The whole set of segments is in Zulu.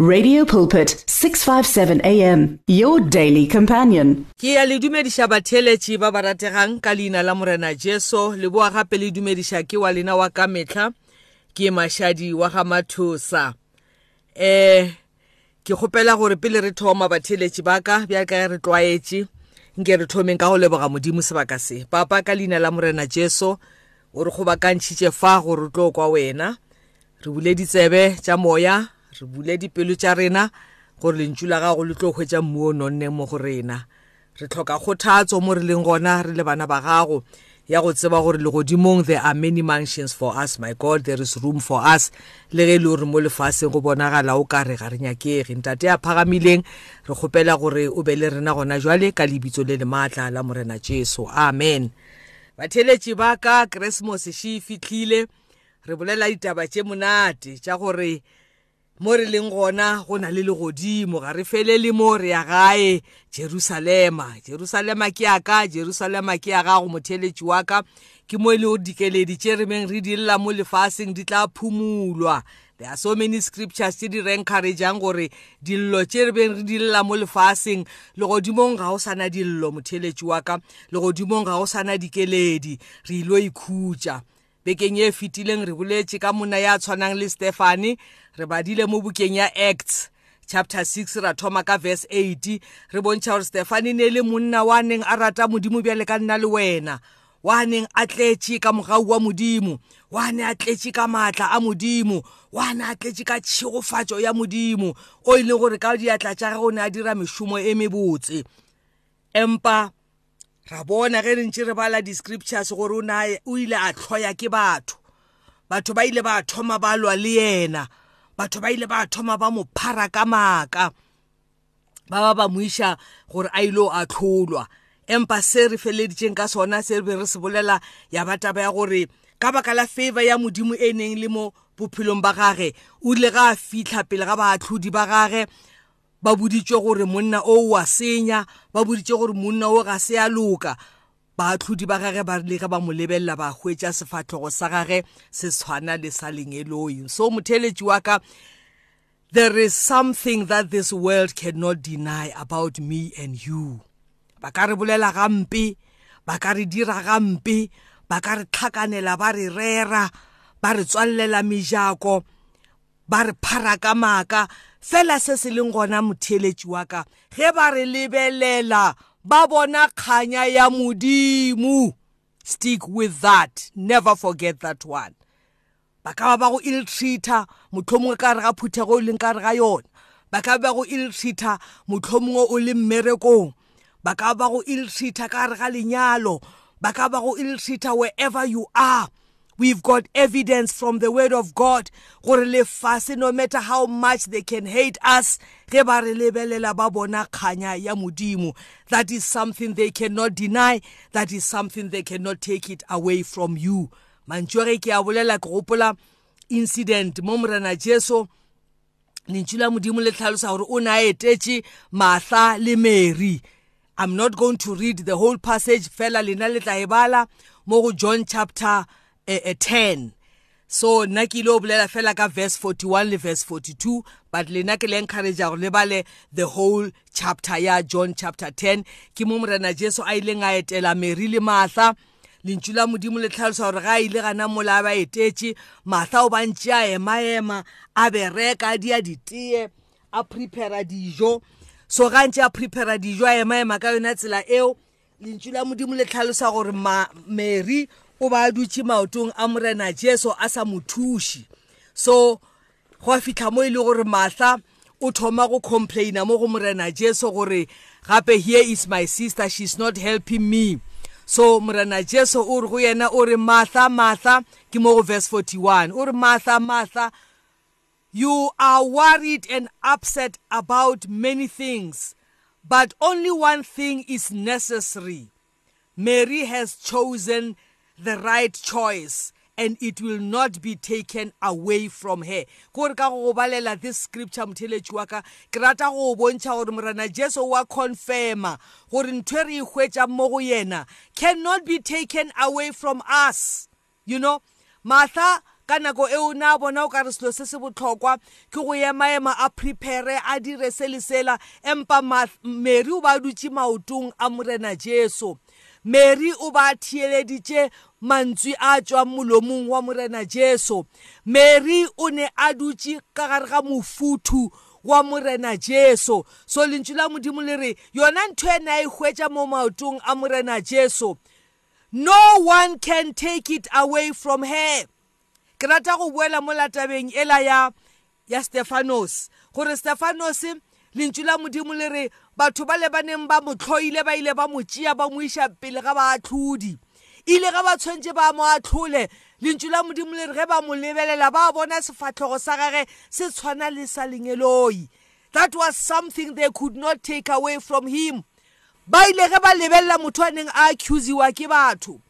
Radio Pulpit 657 AM your daily companion. ke ya le dumediša batheletši ba ba rategang ka leina la morena jesu. Le boa gape le dumediša ke wa lena wa ka metlha ke mašadi wa ga mathosa. Um ke kgopela gore pele re thoma batheletši ba ka bjaka re tlwaetše nke re thomeng ka go leboga modimo sebaka se. Papa ka leina la morena jesu o re kgobakantšhitše fa gore tlo kwa wena. Re bule ditsebe tša moya re bule dipelo tša rena gore lentšu la gago le tlo hwetša mmu o nonne mo go rena. Re tlhoka kgothatso mo re leng gona re le bana ba gago ya go tseba gore legodimong there are many mansions for us my god there is room for us. Le ge e le gore mo lefaseng go bonagala o ka re ga re nyakege. Ntate a phagamileng re kgopela gore o be le rena gona jwale ka lebitso le le maatla la morena jesu. Amen. Batheletši ba ka keresmose še e fitlhile re bolela ditaba tše monate tša gore mo re leng gona go na le legodimo ga re felele mo re ya gae jerusalema. Jerusalema ke yaka jerusalema ke ya gago motheletši wa ka. Ke mo e le gore dikeledi tše re meng re di lla mo lefaseng di tla phumulwa. There are so many scriptures tše di re encourageang gore dillo tše re beng re di lla mo lefaseng legodimong ga go sana dillo motheletši wa ka. Legodimong ga go sana dikeledi re ilo ikhutša. Bekeng e fetileng re boletše ka monna ya tshwanang le stefane re badile mo bukeng ya acts chapter 6 ra thoma ka verse 8 re bontšha gore stefane ne le monna wa neng a rata modimo bjale ka nna le wena wa neng a tletše ka mogau wa modimo wa ne a tletše ka maatla a modimo wa ne a tletše ka tšhegofatšo ya modimo o e leng gore ka diatla tša gage o ne a dira mešomo e mebotse. Empa ra bona ge re ntše re bala di-scriptures gore o ile a tlhoya ke batho. Batho ba ile ba thoma ba lwa le yena. Batho ba ile ba thoma ba mo phara ka maaka. Ba ba ba moiša gore a ile a tlholwa. Empa se re feleditšeng ka sona se re be re se bolela ya ba taba ya gore ka baka la favor ya modimo e neng le mo bophelong ba gage o ile ga a fitlha pele ga baatlhodi ba gage. Ba boditšwe gore monna o wa senya ba boditšwe gore monna o ga se a loka. Baatlhodi ba gage ba rile ge ba mo lebelela ba hwetša sefatlhogo sa gage se tshwana le sa lengeloing so motheletši wa ka there is something that this world cannot deny about me and you. Ba ka re bolela gampe ba ka re dira gampe ba ka re tlhakanela ba re rera ba re tswalela mejako ba re phara ka maaka. Fela se se leng gona motheletši wa ka ge ba re lebelela ba bona kganya ya modimo. Stick with that never forget that one. Ba ka ba ba go ill-treater mohlomongwe ka re ga phuthego o leng ka re ga yona. Ba ka ba go ill-treater mohlomongwe o le mmerekong. Ba ka ba go ill-treater ka re ga lenyalo. Ba ka ba go ill-treater wherever you are. We've got evidence from the word of God. Gore lefase no matter how much they can hate us ge ba re lebelela ba bona kganya ya modimo. That is something they cannot deny. That is something they cannot take it away from you. Mantšu ge ke a bolela ke gopola incident. Mo morena jesu lentšu la modimo le tlhalosa gore o ne a etetše martha le mary. I'm not going to read the whole passage fela lena le tla e bala mo go john chapter uh, uh, 10 so nna ke ile o bolela fela ka verse 41 le verse 42 but lena ke le encouragea gore le bale the whole chapter ya john chapter 10 ke mo morena jesu a ileng a etela mary le martha. Lentšu la modimo le tlhalosa gore ga a ile gana mola a ba etetše martha o bantše a ema-ema a bereka a dia ditee a prepara dijo. So ga ntse a prepara dijo a ema-ema ka yona tsela eo lentšu la modimo le tlhalosa gore mary o ba dutše maotong a morena jesu a sa mo thuši so go a fitlha mo e le gore martha o thoma go complaina mo go morena jesu gore gape here is my sister she's not helping me. So morena jesu o re go yena o re martha martha ke mo go verse 41 o re martha martha you are worried and upset about many things. But only one thing is necessary. Mary has chosen the right choice and it will not be taken away from her. Gore ka go balela this scripture motheletši wa ka ke rata go bontšha gore morena jesu wa confirma gore ntho e re e hwetšang mo go yena cannot be taken away from us. You know martha ka nako eo na bona o ka re selo se se botlhokwa ke go emaema a prepare a dire se le sela. Empa mary o ba dutse maotong a morena jesu. Mary o ba thieleditše mantswe a tswang molomong wa morena jesu. Mary o ne a dutse ka gare ga mofuthu wa morena jesu. So lentswe la modimo le re yona ntho ene a e hwetša mo maotong a morena jesu. No one can take it away from her. Ke rata go buela mo latabeng ela ya ya stefanos. Gore stefanos lentswe la modimo le re batho ba le ba neng ba mo tlhoile ba ile ba mo tšea ba mo iša pele ga baatlhodi. Ile ga ba tshwantse ba mo atlhole lentswe la modimo le re ge ba mo lebelela ba bona sefatlhego sa gage se tshwana le sa lenyeloi that was something they could not take away from him. Ba ile ge ba lebelela motho a neng a accusiwa ke batho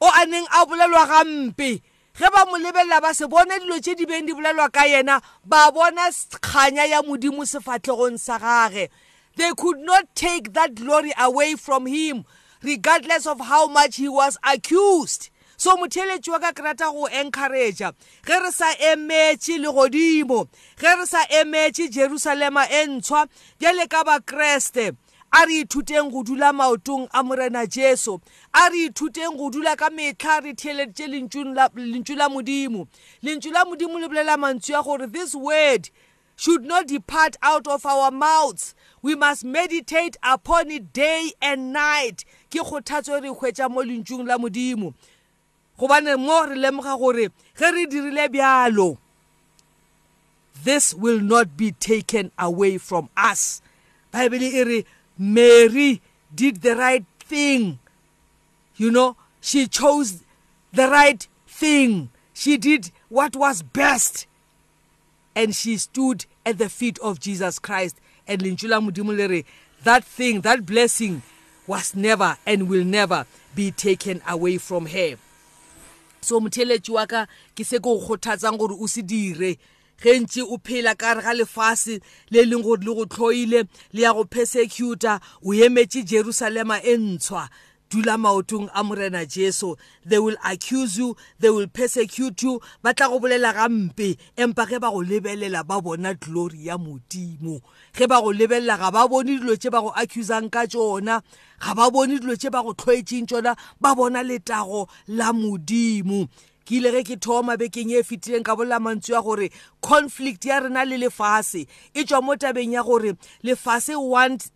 o a neng a bolelwa gampe. Ge ba mo lebelela ba se bone dilo tše di beng di bolelwa ka yena ba bona kganya ya modimo sefatlhegong sa gage They could not take that glory away from him, regardless of how much he was accused. so motheletši wa ka ke rata go encouragea ge re sa emetše legodimo ge re sa emetše jerusalema e ntshwa bjale ka bakreste a re ithuteng go dula maotong a morena jesu a re ithuteng go dula ka metlha re theeleditše lentšu la modimo. Lentšu la modimo le bolela mantswe ya gore this word should not depart out of our mouths. We must meditate upon it day and night. Ke kgothatso re hwetša mo lentšung la modimo. Gobane mo re lemoga gore ge re dirile bjalo this will not be taken away from us. Bible e re mary did the right thing. You know she chose the right thing. She did what was best. And she stood at the feet of jesus christ. And lentswe la modimo le re that thing that blessing was never and will never be taken away from her. So motheletši wa ka ke se ke go kgothatsang gore o se dire. Ge ntse o phela ka re ga lefase le leng gore le go tlhoile le ya go persecuta o emetše jerusalema e ntshwa. Dula maotong a morena jesu. They will accuse you they will persecute you. Ba tla go bolela gampe empa ge ba go lebelela ba bona glory ya modimo. Ge ba go lebelela ga ba bone dilo tše ba go accusang ka tšona ga ba bone dilo tše ba go tlhoetšeng tšona ba bona letago la modimo. Ke ile ge ke thoma bekeng e fetileng ka bolela mantswe ya gore conflict ya rena le lefase e tswa mo tabeng ya gore lefase want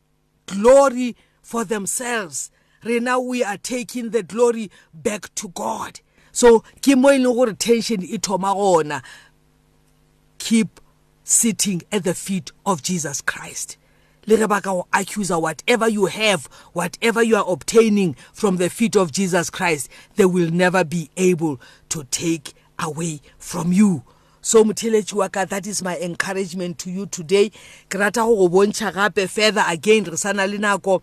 glory for themselves. Rena we are taking the glory back to god. So ke mo e leng gore tension e thoma gona. Keep sitting at the feet of jesus christ. Le ge ba ka go accusa whatever you have whatever you are obtaining from the feet of jesus christ they will never be able to take away from you. So motheletši wa ka that is my encouragement to you today. Ke rata go go bontšha gape further again re sa na le nako.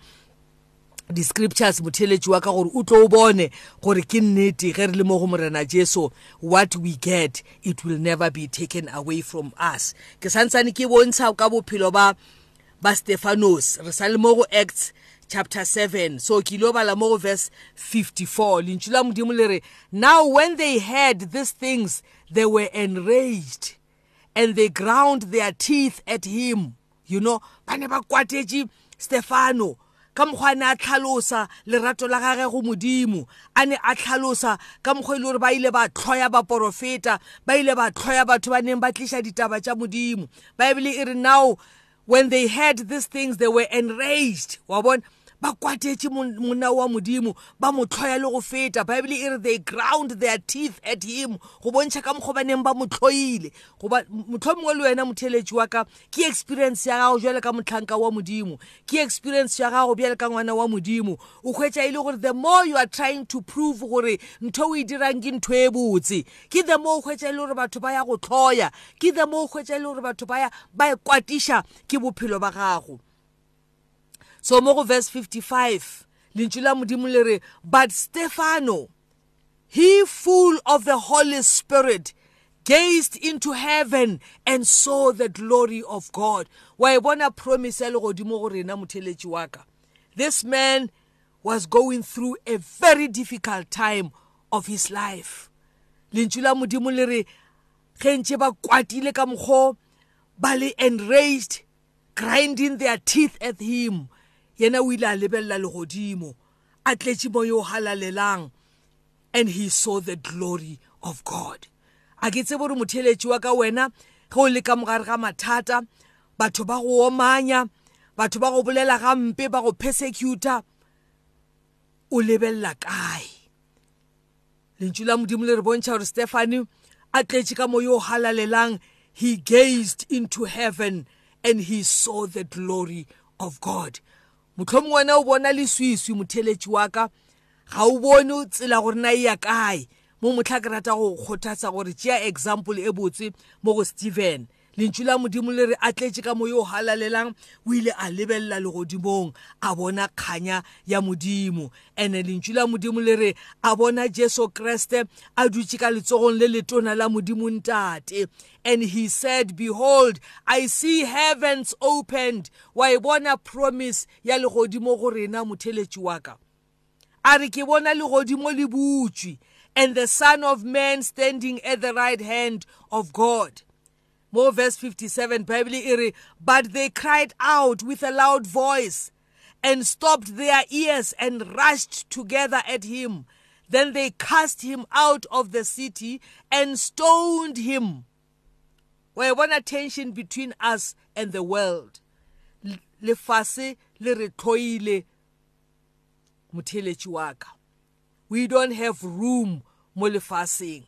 Di-scriptures motheletši wa ka gore o tlo o bone gore ke nnete ge re le mo go morena jesu. What we get it will never be taken away from us. Ke santsane ke bontsha ka bophelo ba ba stefanos re sa le mo go acts chapter 7 so ke ilo bala mo go verse 54 lentšu la modimo le re now when they heard these things they were enraged and they ground their teeth at him. You know ba ne ba kwatetše stefano. Ka mokgwa a ne a tlhalosa lerato la gage go modimo. A ne a tlhalosa ka mokgwa e le gore ba ile ba tlhoya baporofeta ba ile ba tlhoya batho ba neng ba tliša ditaba tša modimo. Baebele e re now when they heard these things they were enraged. Wa bona ba kwatetše monna wa modimo ba mo tlhoya le go feta. Bible e re they ground their teeth at him. Go bontšha ka mokgwa ba neng ba mo tlhoile. Goba motlho mongwe le wena motheletši wa ka ke experience ya gago jale ka motlhanka wa modimo. Ke experience ya gago bjale ka ngwana wa modimo. O hwetša e le gore the more you are trying to prove gore ntho o e dirang ke ntho e botse ke the more o hwetša e le gore batho ba ya go tlhoya. Ke the more o hwetša e le gore batho ba e kwatiša ke bophelo ba gago. So mo go verse 55 lentšu la modimo le re but stefano he full of the holy spirit gazed into heaven and saw the glory of god. Wa e bona promise ya legodimo go rena motheletši wa ka. This man was going through a very difficult time of his life. Lentšu la modimo le re ge ntse ba kwatile ka mokgwa ba le enraged grinding their teeth at him. Yena o ile a lebelela legodimo a tletše mo yo halalelang and he saw the glory of god. A ke tsebe gore motheletši wa ka wena ge o le ka mogare ga mathata batho ba go omanya batho ba go bolela gampe ba go persecuta o lebelela kae? Lentšu la modimo le re bontšha gore stefane a tletše ka mo yo halalelang he gazed into heaven and he saw the glory of god. Motlhomong wena o bona leswiswi motheletši wa ka ga o bone tsela gore na e ya kae? Mo motlha ke rata go kgothatsa gore tšea example e botse mo go stephen lentšu la modimo le re a tletše ka mo yo o halalelang o ile a lebelela legodimong a bona kganya ya modimo. And-e lentšu la modimo le re a bona jesu kreste a dutše ka letsogong le letona la modimo ntate. And he said behold i see heavens opened. Wa e bona promise ya legodimo go rena motheletši wa ka. A re ke bona legodimo le butswe and the son of man standing at the right hand of god. Mo verse 57 bible re but they cried out with a loud voice and stopped their ears and rushed together at him. Then they cast him out of the city and stoned him. Wa bona tension between us and the world. Lefase le re tlhoile motheletši wa ka. We don't have room mo lefaseng.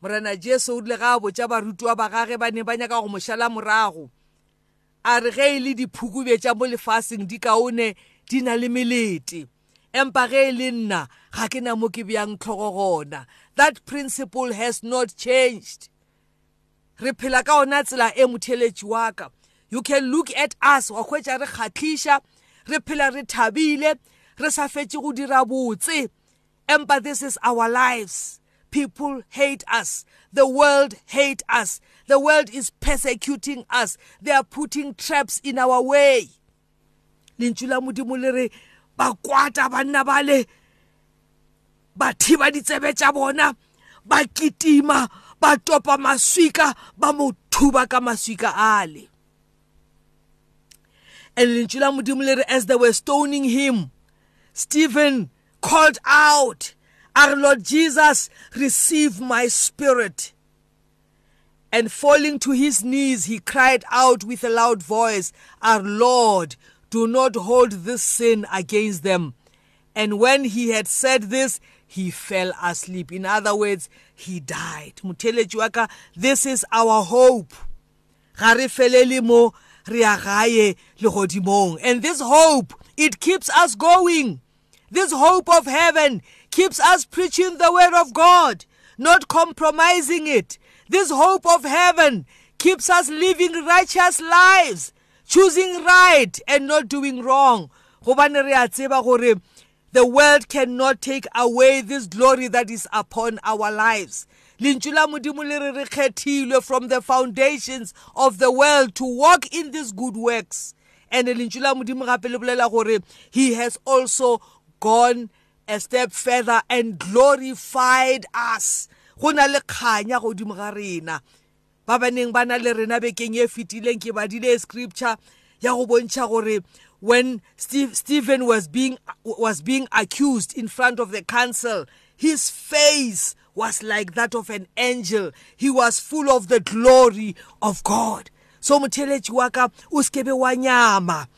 Morena jesu o rile ga a botša barutiwa ba gage ba ne ba nyaka go mošala morago. A re ge e le diphukube tša mo lefaseng di kaone di na le melete. Empa ge e le nna ga ke na mo ke bjang tlhogo gona. That principle has not changed. Re phela ka ona tsela e motheletši wa ka. You can look at us wa hwetša re kgatlhiša re phela re thabile re sa fetse go dira botse. Empa this is our lives. People hate us. The world hate us. The world is persecuting us. They are putting traps in our way. Lentšu la modimo le re ba kwata banna bale ba thiba ditsebe tša bona ba kitima ba topa maswika ba mo thuba ka maswika ale and lentšu la modimo le re as they were stoning him stephen called out Our Lord Jesus, receive my spirit. And falling to his knees, he cried out with a loud voice, Our Lord, do not hold this sin against them. And when he had said this, he fell asleep. In other words, he died. Motheletši wa ka, this is our hope. And this hope, it keeps us going. This hope of heaven keeps us preaching the word of God, not compromising it. This hope of heaven keeps us living righteous lives, choosing right and not doing wrong. The world cannot take away this glory that is upon our lives. lentšu la modimo le re re kgethilwe from the foundations of the world to walk in these good works and lentšu la modimo gape le bolela gore he has also gone a step further and glorified us. Go na le kganya godimo ga rena. Ba baneng ba na le rena bekeng e fetileng ke badile scripture ya go bontšha gore when Steve, Stephen was being was being accused in front of the council his face was like that of an angel. He was full of the glory of God. So motheletši wa ka o sekebe wa nyama.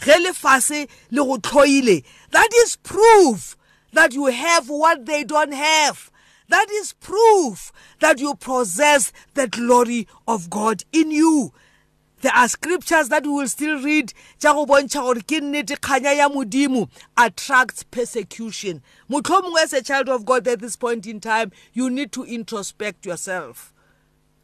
Ge lefase le go tlhoile that is proof that you have what they don't have. That is proof that you possess the glory of God in you. There are scriptures that we will still read tša go bontšha gore ke nnete kganya ya modimo attracts persecution mohlomongwe as a child of god at this point in time you need to introspect yourself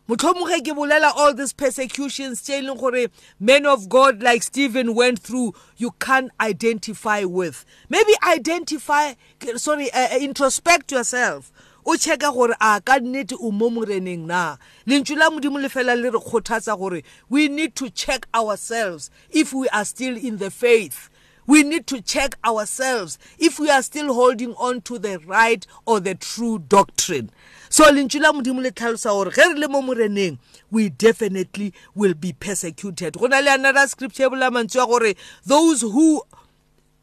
motlhomoge ke bolela all these persecutions tše e leng gore men of god like stephen went through you can't identify with. Maybe identify sorry uh, introspect yourself. O checka gore a ka nnete o mo moreneng na? Lentšu la modimo le fela le re kgothatsa gore we need to check ourselves if we are still in the faith. We need to check ourselves if we are still holding on to the right or the true doctrine. So lentšu la modimo le tlhalosa gore ge re le mo moreneng we definitely will be persecuted. Go na le another scripture e bola mantswe ya gore those who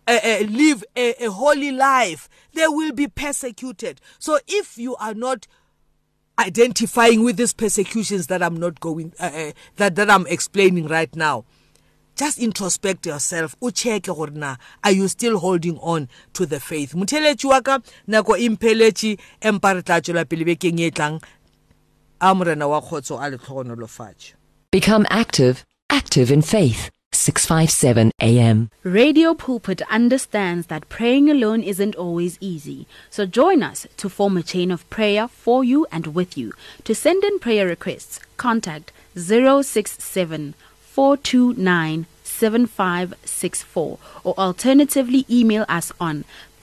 uh, uh, live a, a holy life they will be persecuted. So if you are not identifying with these persecutions that I'm not going uh, uh, that that I'm explaining right now just introspect yourself o check gore na are you still holding on to the faith motheletši wa ka nako impheletše empa re tla tšwela pele bekeng e tlang a morena wa kgotso a letlhogonolofatše Become active, active in faith. 657 AM. Radio Pulpit understands that praying alone isn't always easy. So join us to form a chain of prayer for you and with you. To send in prayer requests, contact 067 429 7564 or alternatively email us on